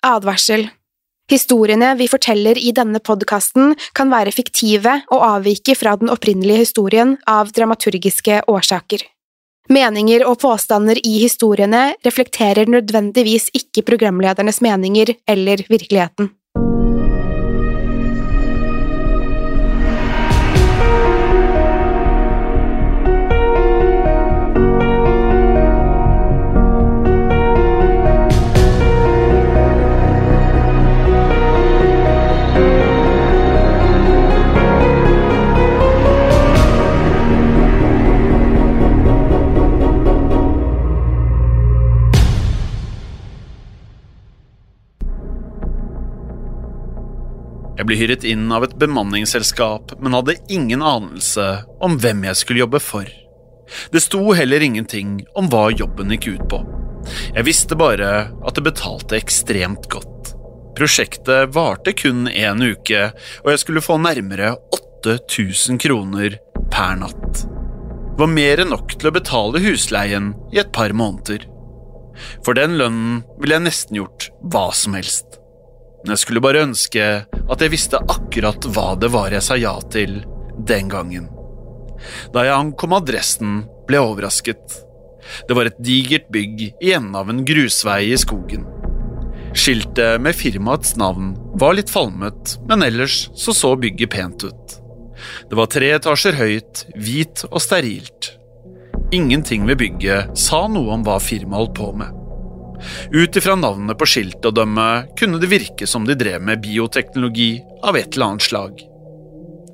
Advarsel Historiene vi forteller i denne podkasten kan være fiktive og avvike fra den opprinnelige historien av dramaturgiske årsaker. Meninger og påstander i historiene reflekterer nødvendigvis ikke programledernes meninger eller virkeligheten. Ble hyret inn av et bemanningsselskap, men hadde ingen anelse om hvem jeg skulle jobbe for. Det sto heller ingenting om hva jobben gikk ut på. Jeg visste bare at det betalte ekstremt godt. Prosjektet varte kun én uke, og jeg skulle få nærmere 8000 kroner per natt. Det var mer enn nok til å betale husleien i et par måneder. For den lønnen ville jeg nesten gjort hva som helst. Jeg skulle bare ønske at jeg visste akkurat hva det var jeg sa ja til den gangen. Da jeg ankom adressen, ble jeg overrasket. Det var et digert bygg i enden av en grusvei i skogen. Skiltet med firmaets navn var litt falmet, men ellers så så bygget pent ut. Det var tre etasjer høyt, hvit og sterilt. Ingenting ved bygget sa noe om hva firmaet holdt på med. Ut ifra navnet på skiltet å dømme kunne det virke som de drev med bioteknologi av et eller annet slag.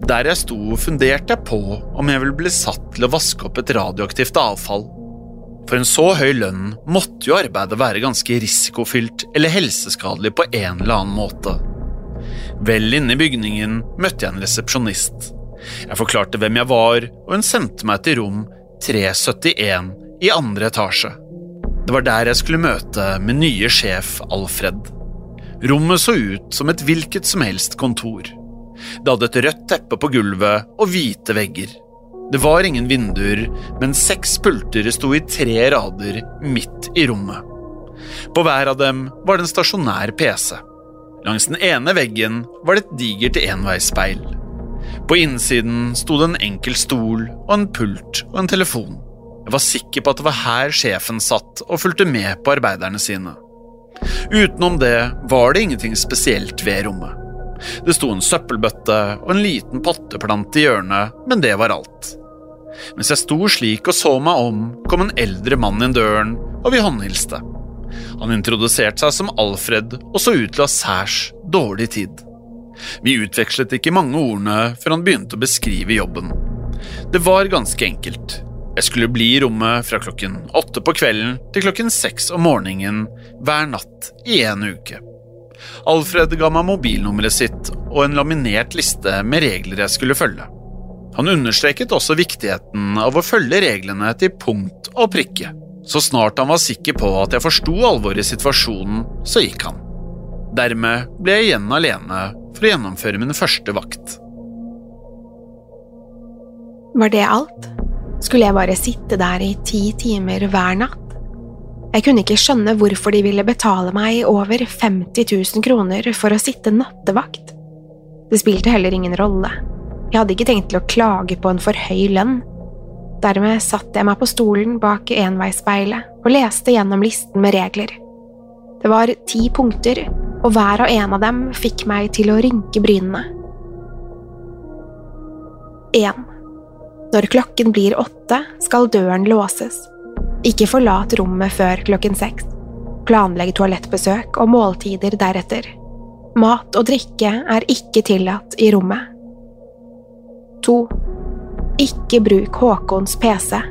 Der jeg sto, funderte jeg på om jeg ville bli satt til å vaske opp et radioaktivt avfall. For en så høy lønn måtte jo arbeidet være ganske risikofylt eller helseskadelig på en eller annen måte. Vel inne i bygningen møtte jeg en resepsjonist. Jeg forklarte hvem jeg var, og hun sendte meg til rom 371 i andre etasje. Det var der jeg skulle møte min nye sjef Alfred. Rommet så ut som et hvilket som helst kontor. Det hadde et rødt teppe på gulvet og hvite vegger. Det var ingen vinduer, men seks pulter sto i tre rader midt i rommet. På hver av dem var det en stasjonær PC. Langs den ene veggen var det et digert enveisspeil. På innsiden sto det en enkel stol og en pult og en telefon. Jeg var sikker på at det var her sjefen satt og fulgte med på arbeiderne sine. Utenom det var det ingenting spesielt ved rommet. Det sto en søppelbøtte og en liten potteplante i hjørnet, men det var alt. Mens jeg sto slik og så meg om, kom en eldre mann inn døren, og vi håndhilste. Han introduserte seg som Alfred og så ut til å ha særs dårlig tid. Vi utvekslet ikke mange ordene før han begynte å beskrive jobben. Det var ganske enkelt. Jeg skulle bli i rommet fra klokken åtte på kvelden til klokken seks om morgenen hver natt i en uke. Alfred ga meg mobilnummeret sitt og en laminert liste med regler jeg skulle følge. Han understreket også viktigheten av å følge reglene til punkt og prikke. Så snart han var sikker på at jeg forsto alvoret i situasjonen, så gikk han. Dermed ble jeg igjen alene for å gjennomføre min første vakt. Var det alt? Skulle jeg bare sitte der i ti timer hver natt? Jeg kunne ikke skjønne hvorfor de ville betale meg over 50 000 kroner for å sitte nattevakt. Det spilte heller ingen rolle. Jeg hadde ikke tenkt til å klage på en for høy lønn. Dermed satte jeg meg på stolen bak enveisspeilet og leste gjennom listen med regler. Det var ti punkter, og hver og en av dem fikk meg til å rynke brynene. 1. Når klokken blir åtte, skal døren låses. Ikke forlat rommet før klokken seks. Planlegg toalettbesøk og måltider deretter. Mat og drikke er ikke tillatt i rommet. 2. Ikke bruk Håkons PC.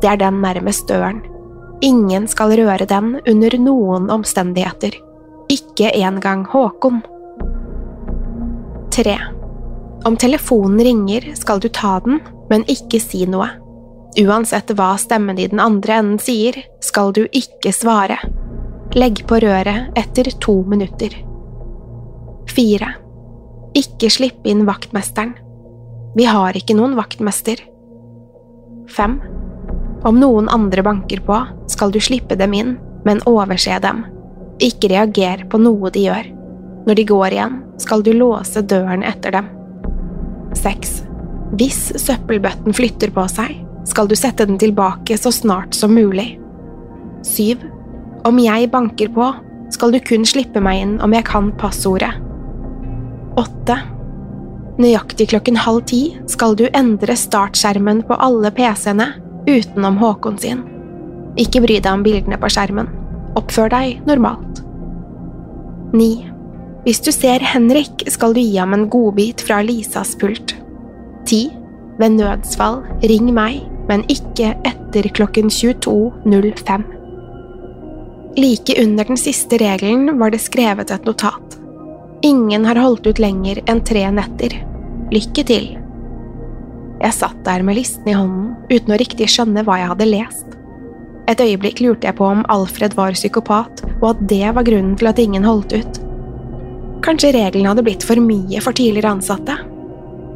Det er den nærmest døren. Ingen skal røre den under noen omstendigheter. Ikke engang Håkon. 3. Om telefonen ringer, skal du ta den, men ikke si noe. Uansett hva stemmen i den andre enden sier, skal du ikke svare. Legg på røret etter to minutter. 4. Ikke slippe inn vaktmesteren. Vi har ikke noen vaktmester. 5. Om noen andre banker på, skal du slippe dem inn, men overse dem. Ikke reager på noe de gjør. Når de går igjen, skal du låse døren etter dem. 6. Hvis søppelbøtten flytter på seg, skal du sette den tilbake så snart som mulig. 7. Om jeg banker på, skal du kun slippe meg inn om jeg kan passordet. 8. Nøyaktig klokken halv ti skal du endre startskjermen på alle PC-ene utenom Håkon sin. Ikke bry deg om bildene på skjermen. Oppfør deg normalt. 9. Hvis du ser Henrik, skal du gi ham en godbit fra Lisas pult. 10. Ved nødsfall, ring meg, men ikke etter klokken 22.05. Like under den siste regelen var det skrevet et notat. Ingen har holdt ut lenger enn tre netter. Lykke til. Jeg satt der med listen i hånden uten å riktig skjønne hva jeg hadde lest. Et øyeblikk lurte jeg på om Alfred var psykopat, og at det var grunnen til at ingen holdt ut. Kanskje reglene hadde blitt for mye for tidligere ansatte?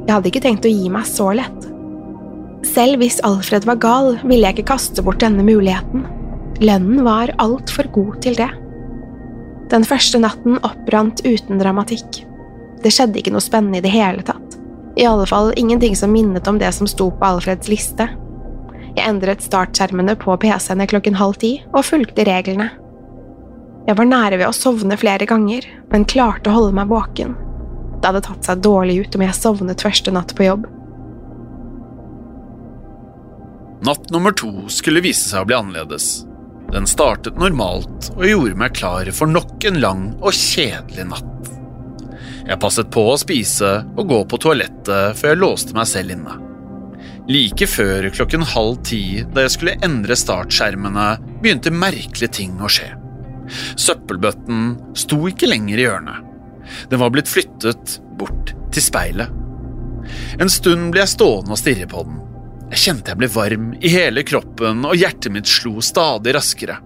Jeg hadde ikke tenkt å gi meg så lett. Selv hvis Alfred var gal, ville jeg ikke kaste bort denne muligheten. Lønnen var altfor god til det. Den første natten opprant uten dramatikk. Det skjedde ikke noe spennende i det hele tatt. I alle fall ingenting som minnet om det som sto på Alfreds liste. Jeg endret startskjermene på PC-ene klokken halv ti og fulgte reglene. Jeg var nære ved å sovne flere ganger, men klarte å holde meg våken. Det hadde tatt seg dårlig ut om jeg sovnet første natt på jobb. Natt nummer to skulle vise seg å bli annerledes. Den startet normalt og gjorde meg klar for nok en lang og kjedelig natt. Jeg passet på å spise og gå på toalettet før jeg låste meg selv inne. Like før klokken halv ti, da jeg skulle endre startskjermene, begynte merkelige ting å skje. Søppelbøtten sto ikke lenger i hjørnet. Den var blitt flyttet bort til speilet. En stund ble jeg stående og stirre på den. Jeg kjente jeg ble varm i hele kroppen, og hjertet mitt slo stadig raskere.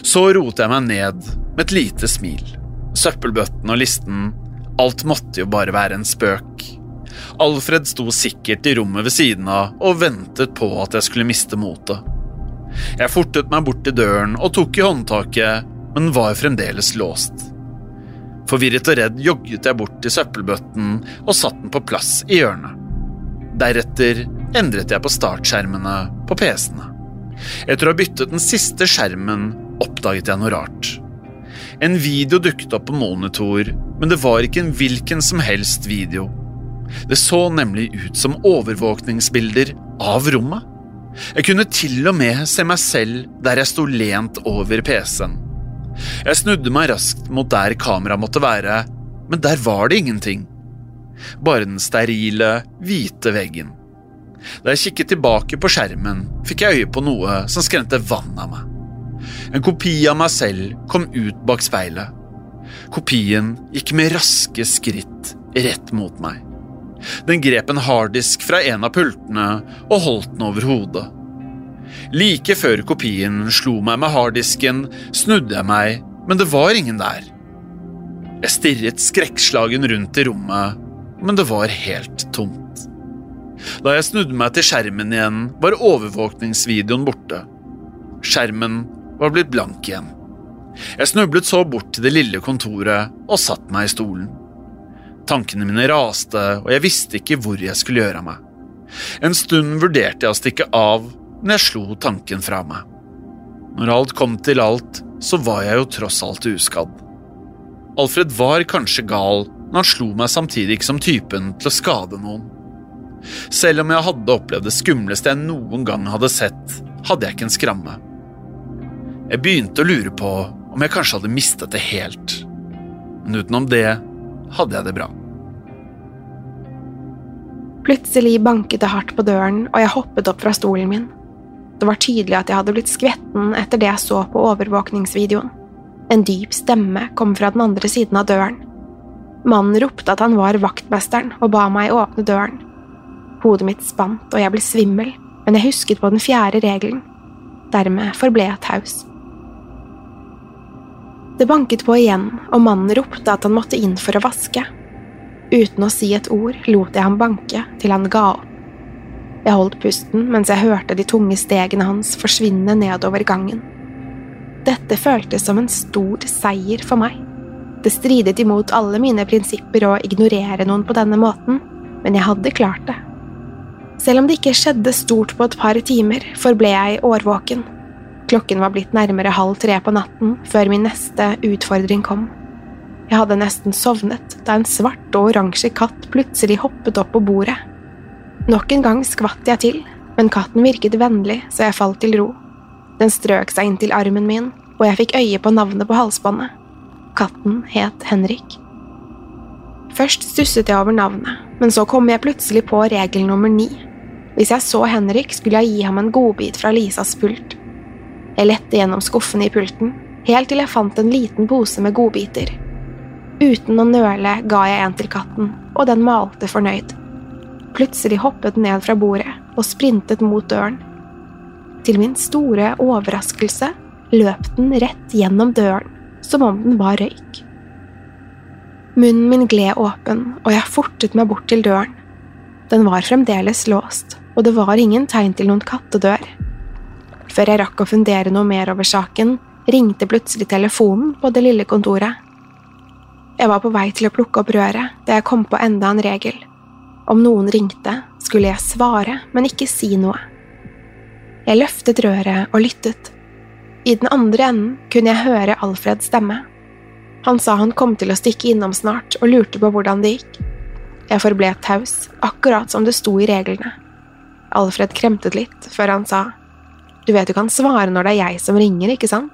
Så rotet jeg meg ned med et lite smil. Søppelbøtten og listen, alt måtte jo bare være en spøk. Alfred sto sikkert i rommet ved siden av og ventet på at jeg skulle miste motet. Jeg fortet meg bort til døren og tok i håndtaket, men var fremdeles låst. Forvirret og redd jogget jeg bort til søppelbøtten og satte den på plass i hjørnet. Deretter endret jeg på startskjermene på PC-ene. Etter å ha byttet den siste skjermen oppdaget jeg noe rart. En video dukket opp på monitor, men det var ikke en hvilken som helst video. Det så nemlig ut som overvåkningsbilder av rommet. Jeg kunne til og med se meg selv der jeg sto lent over PC-en. Jeg snudde meg raskt mot der kameraet måtte være, men der var det ingenting. Bare den sterile, hvite veggen. Da jeg kikket tilbake på skjermen, fikk jeg øye på noe som skremte vann av meg. En kopi av meg selv kom ut bak speilet. Kopien gikk med raske skritt rett mot meg. Den grep en harddisk fra en av pultene og holdt den over hodet. Like før kopien slo meg med harddisken, snudde jeg meg, men det var ingen der. Jeg stirret skrekkslagen rundt i rommet, men det var helt tomt. Da jeg snudde meg til skjermen igjen, var overvåkningsvideoen borte. Skjermen var blitt blank igjen. Jeg snublet så bort til det lille kontoret og satt meg i stolen. Tankene mine raste, og jeg visste ikke hvor jeg skulle gjøre av meg. En stund vurderte jeg å stikke av, men jeg slo tanken fra meg. Når alt kom til alt, så var jeg jo tross alt uskadd. Alfred var kanskje gal, men han slo meg samtidig ikke som typen til å skade noen. Selv om jeg hadde opplevd det skumleste jeg noen gang hadde sett, hadde jeg ikke en skramme. Jeg begynte å lure på om jeg kanskje hadde mistet det helt, men utenom det hadde jeg det bra. Plutselig banket det hardt på døren, og jeg hoppet opp fra stolen min. Det var tydelig at jeg hadde blitt skvetten etter det jeg så på overvåkningsvideoen. En dyp stemme kom fra den andre siden av døren. Mannen ropte at han var vaktmesteren, og ba meg åpne døren. Hodet mitt spant, og jeg ble svimmel, men jeg husket på den fjerde regelen. Dermed forble jeg taus. Det banket på igjen, og mannen ropte at han måtte inn for å vaske. Uten å si et ord lot jeg ham banke til han ga opp. Jeg holdt pusten mens jeg hørte de tunge stegene hans forsvinne nedover gangen. Dette føltes som en stor seier for meg. Det stridet imot alle mine prinsipper å ignorere noen på denne måten, men jeg hadde klart det. Selv om det ikke skjedde stort på et par timer, forble jeg årvåken. Klokken var blitt nærmere halv tre på natten før min neste utfordring kom. Jeg hadde nesten sovnet da en svart og oransje katt plutselig hoppet opp på bordet. Nok en gang skvatt jeg til, men katten virket vennlig, så jeg falt til ro. Den strøk seg inntil armen min, og jeg fikk øye på navnet på halsbåndet. Katten het Henrik. Først stusset jeg over navnet, men så kom jeg plutselig på regel nummer ni. Hvis jeg så Henrik, skulle jeg gi ham en godbit fra Lisas pult. Jeg lette gjennom skuffene i pulten, helt til jeg fant en liten pose med godbiter. Uten å nøle ga jeg en til katten, og den malte fornøyd. Plutselig hoppet den ned fra bordet og sprintet mot døren. Til min store overraskelse løp den rett gjennom døren, som om den var røyk. Munnen min gled åpen, og jeg fortet meg bort til døren. Den var fremdeles låst, og det var ingen tegn til noen kattedør. Før jeg rakk å fundere noe mer over saken, ringte plutselig telefonen på det lille kontoret. Jeg var på vei til å plukke opp røret da jeg kom på enda en regel. Om noen ringte, skulle jeg svare, men ikke si noe. Jeg løftet røret og lyttet. I den andre enden kunne jeg høre Alfreds stemme. Han sa han kom til å stikke innom snart, og lurte på hvordan det gikk. Jeg forble taus, akkurat som det sto i reglene. Alfred kremtet litt, før han sa, Du vet du kan svare når det er jeg som ringer, ikke sant?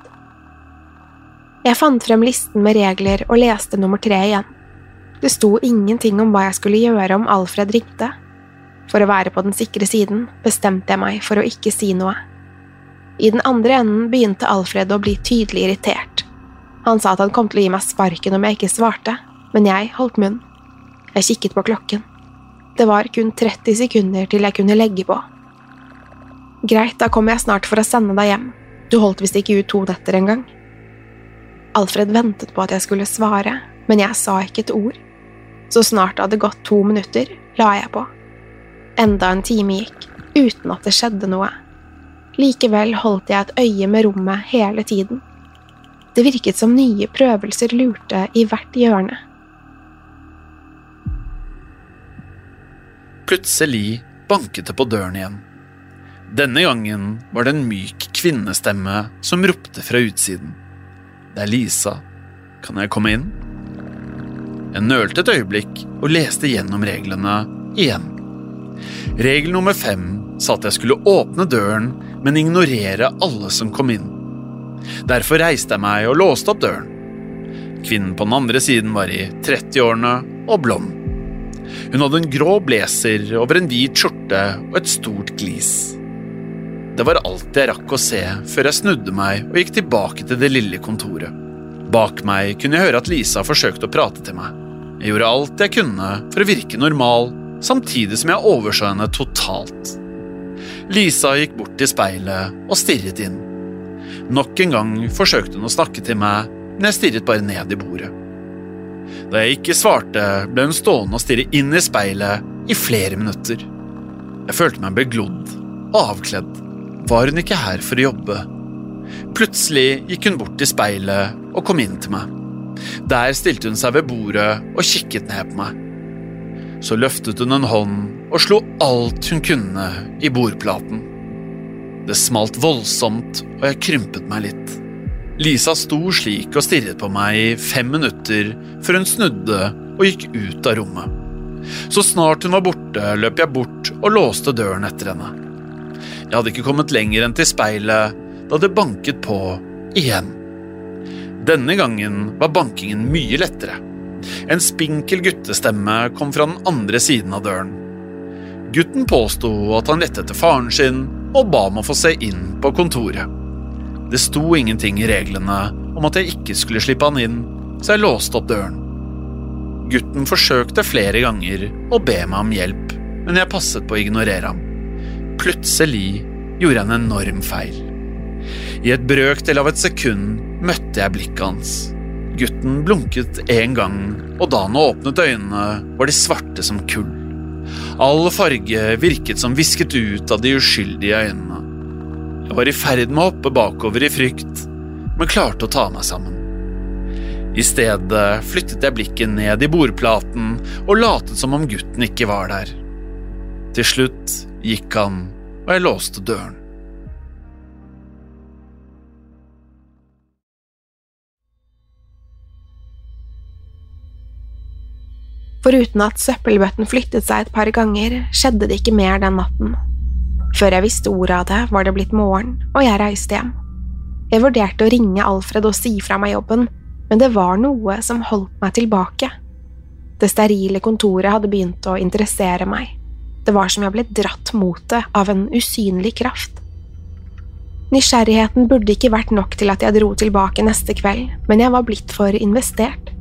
Jeg fant frem listen med regler og leste nummer tre igjen. Det sto ingenting om hva jeg skulle gjøre om Alfred ringte. For å være på den sikre siden bestemte jeg meg for å ikke si noe. I den andre enden begynte Alfred å bli tydelig irritert. Han sa at han kom til å gi meg sparken om jeg ikke svarte, men jeg holdt munn. Jeg kikket på klokken. Det var kun 30 sekunder til jeg kunne legge på. Greit, da kommer jeg snart for å sende deg hjem. Du holdt visst ikke ut to netter engang. Alfred ventet på at jeg skulle svare, men jeg sa ikke et ord. Så snart det hadde gått to minutter, la jeg på. Enda en time gikk, uten at det skjedde noe. Likevel holdt jeg et øye med rommet hele tiden. Det virket som nye prøvelser lurte i hvert hjørne. Plutselig banket det på døren igjen. Denne gangen var det en myk kvinnestemme som ropte fra utsiden. Det er Lisa. Kan jeg komme inn? Jeg nølte et øyeblikk og leste gjennom reglene igjen. Regel nummer fem sa at jeg skulle åpne døren, men ignorere alle som kom inn. Derfor reiste jeg meg og låste opp døren. Kvinnen på den andre siden var i 30-årene og blond. Hun hadde en grå blazer over en hvit skjorte og et stort glis. Det var alt jeg rakk å se før jeg snudde meg og gikk tilbake til det lille kontoret. Bak meg kunne jeg høre at Lisa forsøkte å prate til meg. Jeg gjorde alt jeg kunne for å virke normal, samtidig som jeg overså henne totalt. Lisa gikk bort til speilet og stirret inn. Nok en gang forsøkte hun å snakke til meg, men jeg stirret bare ned i bordet. Da jeg ikke svarte, ble hun stående og stirre inn i speilet i flere minutter. Jeg følte meg beglodd og avkledd var hun ikke her for å jobbe. Plutselig gikk hun bort til speilet og kom inn til meg. Der stilte hun seg ved bordet og kikket ned på meg. Så løftet hun en hånd og slo alt hun kunne i bordplaten. Det smalt voldsomt, og jeg krympet meg litt. Lisa sto slik og stirret på meg i fem minutter før hun snudde og gikk ut av rommet. Så snart hun var borte, løp jeg bort og låste døren etter henne. Jeg hadde ikke kommet lenger enn til speilet da det banket på igjen. Denne gangen var bankingen mye lettere. En spinkel guttestemme kom fra den andre siden av døren. Gutten påsto at han lette etter faren sin og ba om å få se inn på kontoret. Det sto ingenting i reglene om at jeg ikke skulle slippe han inn, så jeg låste opp døren. Gutten forsøkte flere ganger å be meg om hjelp, men jeg passet på å ignorere ham. Plutselig gjorde jeg en enorm feil. I et brøkdel av et sekund møtte jeg blikket hans. Gutten blunket en gang, og da han åpnet øynene, var de svarte som kull. All farge virket som visket ut av de uskyldige øynene. Jeg var i ferd med å hoppe bakover i frykt, men klarte å ta meg sammen. I stedet flyttet jeg blikket ned i bordplaten og latet som om gutten ikke var der. Til slutt gikk han, og jeg låste døren. Foruten at søppelbøtten flyttet seg et par ganger, skjedde det ikke mer den natten. Før jeg visste ordet av det, var det blitt morgen, og jeg reiste hjem. Jeg vurderte å ringe Alfred og si fra meg jobben, men det var noe som holdt meg tilbake. Det sterile kontoret hadde begynt å interessere meg. Det var som jeg ble dratt mot det av en usynlig kraft. Nysgjerrigheten burde ikke vært nok til at jeg dro tilbake neste kveld, men jeg var blitt for investert.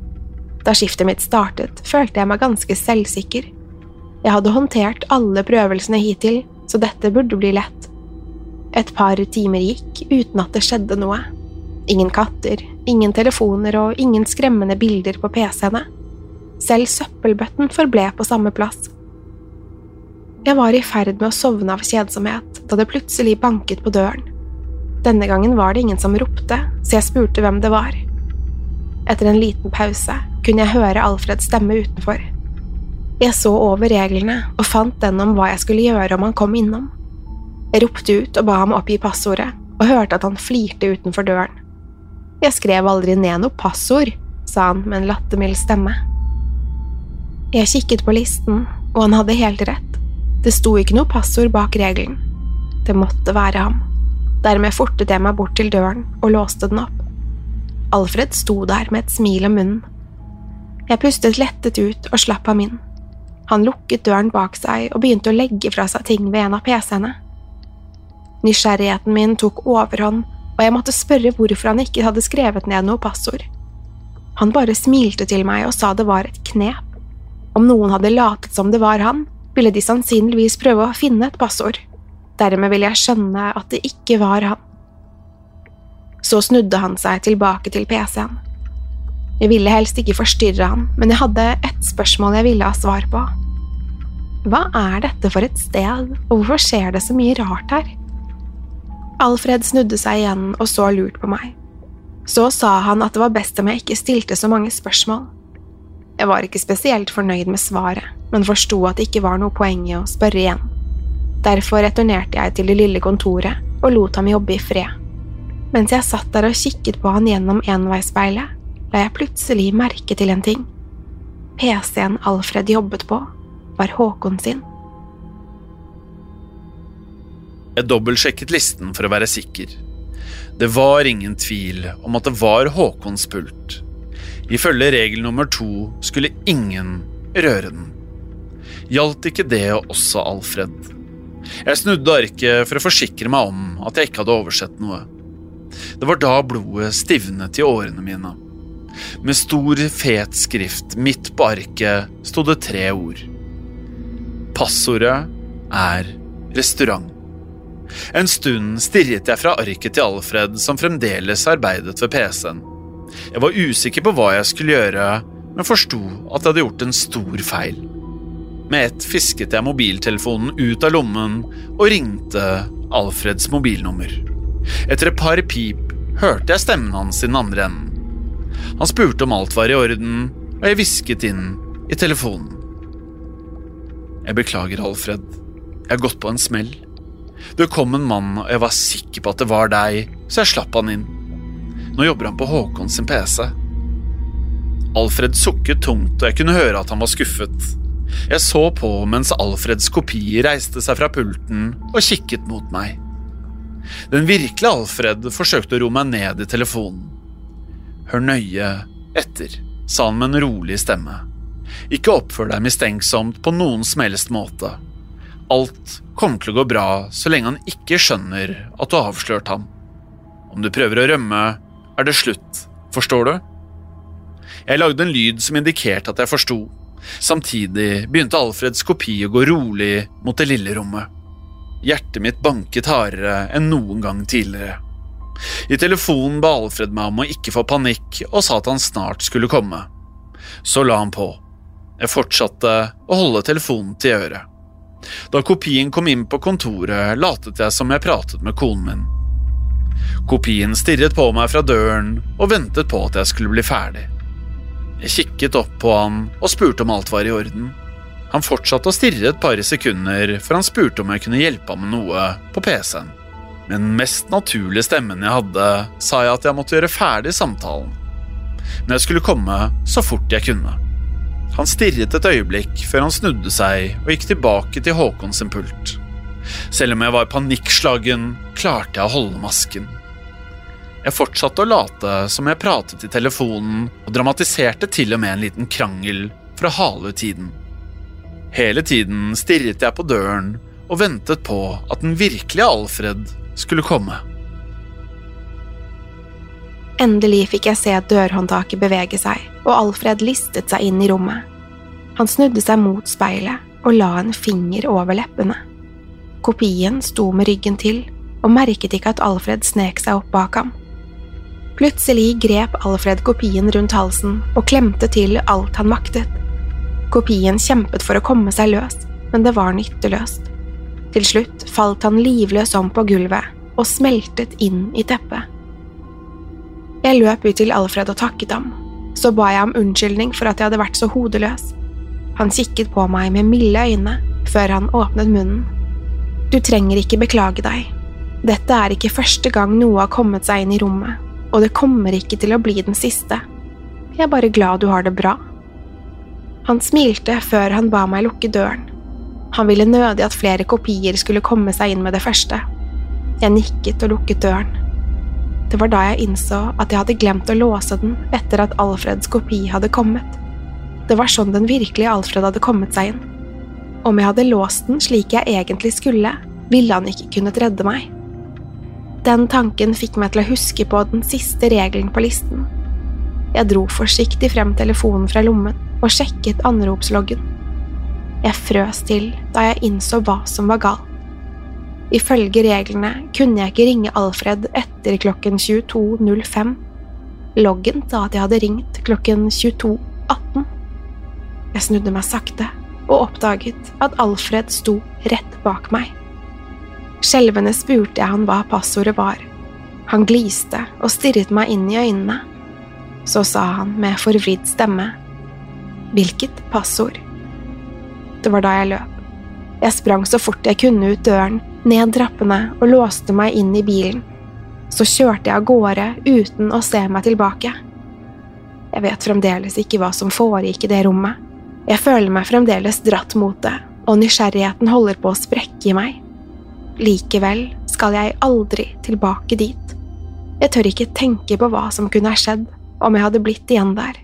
Da skiftet mitt startet, følte jeg meg ganske selvsikker. Jeg hadde håndtert alle prøvelsene hittil, så dette burde bli lett. Et par timer gikk uten at det skjedde noe. Ingen katter, ingen telefoner og ingen skremmende bilder på PC-ene. Selv søppelbøtten forble på samme plass. Jeg var i ferd med å sovne av kjedsomhet da det plutselig banket på døren. Denne gangen var det ingen som ropte, så jeg spurte hvem det var. Etter en liten pause kunne jeg høre Alfreds stemme utenfor. Jeg så over reglene og fant den om hva jeg skulle gjøre om han kom innom. Jeg ropte ut og ba ham oppgi passordet, og hørte at han flirte utenfor døren. Jeg skrev aldri ned noe passord, sa han med en lattermild stemme. Jeg kikket på listen, og han hadde helt rett. Det sto ikke noe passord bak regelen. Det måtte være ham. Dermed fortet jeg meg bort til døren og låste den opp. Alfred sto der med et smil om munnen. Jeg pustet lettet ut og slapp ham inn. Han lukket døren bak seg og begynte å legge fra seg ting ved en av pc-ene. Nysgjerrigheten min tok overhånd, og jeg måtte spørre hvorfor han ikke hadde skrevet ned noe passord. Han bare smilte til meg og sa det var et knep. Om noen hadde latet som det var han, ville de sannsynligvis prøve å finne et passord. Dermed ville jeg skjønne at det ikke var han. Så snudde han seg tilbake til PC-en. Jeg ville helst ikke forstyrre han, men jeg hadde ett spørsmål jeg ville ha svar på. Hva er dette for et sted, og hvorfor skjer det så mye rart her? Alfred snudde seg igjen og så lurt på meg. Så sa han at det var best om jeg ikke stilte så mange spørsmål. Jeg var ikke spesielt fornøyd med svaret, men forsto at det ikke var noe poeng i å spørre igjen. Derfor returnerte jeg til det lille kontoret og lot ham jobbe i fred. Mens jeg satt der og kikket på han gjennom enveisspeilet, la jeg plutselig merke til en ting. PC-en Alfred jobbet på, var Håkon sin. Jeg dobbeltsjekket listen for å være sikker. Det var ingen tvil om at det var Håkons pult. Ifølge regel nummer to skulle ingen røre den. Gjaldt ikke det også Alfred? Jeg snudde arket for å forsikre meg om at jeg ikke hadde oversett noe. Det var da blodet stivnet i årene mine. Med stor, fet skrift midt på arket sto det tre ord. Passordet er restaurant. En stund stirret jeg fra arket til Alfred, som fremdeles arbeidet ved PC-en. Jeg var usikker på hva jeg skulle gjøre, men forsto at jeg hadde gjort en stor feil. Med ett fisket jeg mobiltelefonen ut av lommen og ringte Alfreds mobilnummer. Etter et par pip hørte jeg stemmen hans i den andre enden. Han spurte om alt var i orden, og jeg hvisket inn i telefonen. Jeg beklager, Alfred. Jeg har gått på en smell. Det kom en mann, og jeg var sikker på at det var deg, så jeg slapp han inn. Nå jobber han på Håkon sin PC. Alfred sukket tungt, og jeg kunne høre at han var skuffet. Jeg så på mens Alfreds kopi reiste seg fra pulten og kikket mot meg. Den virkelige Alfred forsøkte å roe meg ned i telefonen. Hør nøye etter, sa han med en rolig stemme. Ikke oppfør deg mistenksomt på noen som helst måte. Alt kommer til å gå bra så lenge han ikke skjønner at du har avslørt ham. Om du prøver å rømme, er det slutt, forstår du? Jeg lagde en lyd som indikerte at jeg forsto. Samtidig begynte Alfreds kopi å gå rolig mot det lille rommet. Hjertet mitt banket hardere enn noen gang tidligere. I telefonen ba Alfred meg om å ikke få panikk, og sa at han snart skulle komme. Så la han på. Jeg fortsatte å holde telefonen til øret. Da kopien kom inn på kontoret, latet jeg som jeg pratet med konen min. Kopien stirret på meg fra døren og ventet på at jeg skulle bli ferdig. Jeg kikket opp på han og spurte om alt var i orden. Han fortsatte å stirre et par sekunder før han spurte om jeg kunne hjelpe ham med noe på PC-en. Med den mest naturlige stemmen jeg hadde, sa jeg at jeg måtte gjøre ferdig samtalen. Men jeg skulle komme så fort jeg kunne. Han stirret et øyeblikk før han snudde seg og gikk tilbake til Håkon sin pult. Selv om jeg var panikkslagen, klarte jeg å holde masken. Jeg fortsatte å late som jeg pratet i telefonen, og dramatiserte til og med en liten krangel for å hale ut tiden. Hele tiden stirret jeg på døren og ventet på at den virkelige Alfred skulle komme. Endelig fikk jeg se dørhåndtaket bevege seg, og Alfred listet seg inn i rommet. Han snudde seg mot speilet og la en finger over leppene. Kopien sto med ryggen til og merket ikke at Alfred snek seg opp bak ham. Plutselig grep Alfred kopien rundt halsen og klemte til alt han maktet. Kopien kjempet for å komme seg løs, men det var nytteløst. Til slutt falt han livløs om på gulvet og smeltet inn i teppet. Jeg løp ut til Alfred og takket ham. Så ba jeg om unnskyldning for at jeg hadde vært så hodeløs. Han kikket på meg med milde øyne før han åpnet munnen. Du trenger ikke beklage deg. Dette er ikke første gang noe har kommet seg inn i rommet, og det kommer ikke til å bli den siste. Jeg er bare glad du har det bra. Han smilte før han ba meg lukke døren. Han ville nødig at flere kopier skulle komme seg inn med det første. Jeg nikket og lukket døren. Det var da jeg innså at jeg hadde glemt å låse den etter at Alfreds kopi hadde kommet. Det var sånn den virkelige Alfred hadde kommet seg inn. Om jeg hadde låst den slik jeg egentlig skulle, ville han ikke kunnet redde meg. Den tanken fikk meg til å huske på den siste regelen på listen. Jeg dro forsiktig frem telefonen fra lommen og sjekket anropsloggen. Jeg frøs til da jeg innså hva som var galt. Ifølge reglene kunne jeg ikke ringe Alfred etter klokken 22.05. Loggen sa at jeg hadde ringt klokken 22.18. Jeg snudde meg sakte og oppdaget at Alfred sto rett bak meg. Skjelvende spurte jeg han hva passordet var. Han gliste og stirret meg inn i øynene. Så sa han med forvridd stemme, Hvilket passord? Det var da jeg løp. Jeg sprang så fort jeg kunne ut døren, ned trappene og låste meg inn i bilen. Så kjørte jeg av gårde uten å se meg tilbake. Jeg vet fremdeles ikke hva som foregikk i det rommet. Jeg føler meg fremdeles dratt mot det, og nysgjerrigheten holder på å sprekke i meg. Likevel skal jeg aldri tilbake dit. Jeg tør ikke tenke på hva som kunne ha skjedd om jeg hadde blitt igjen der.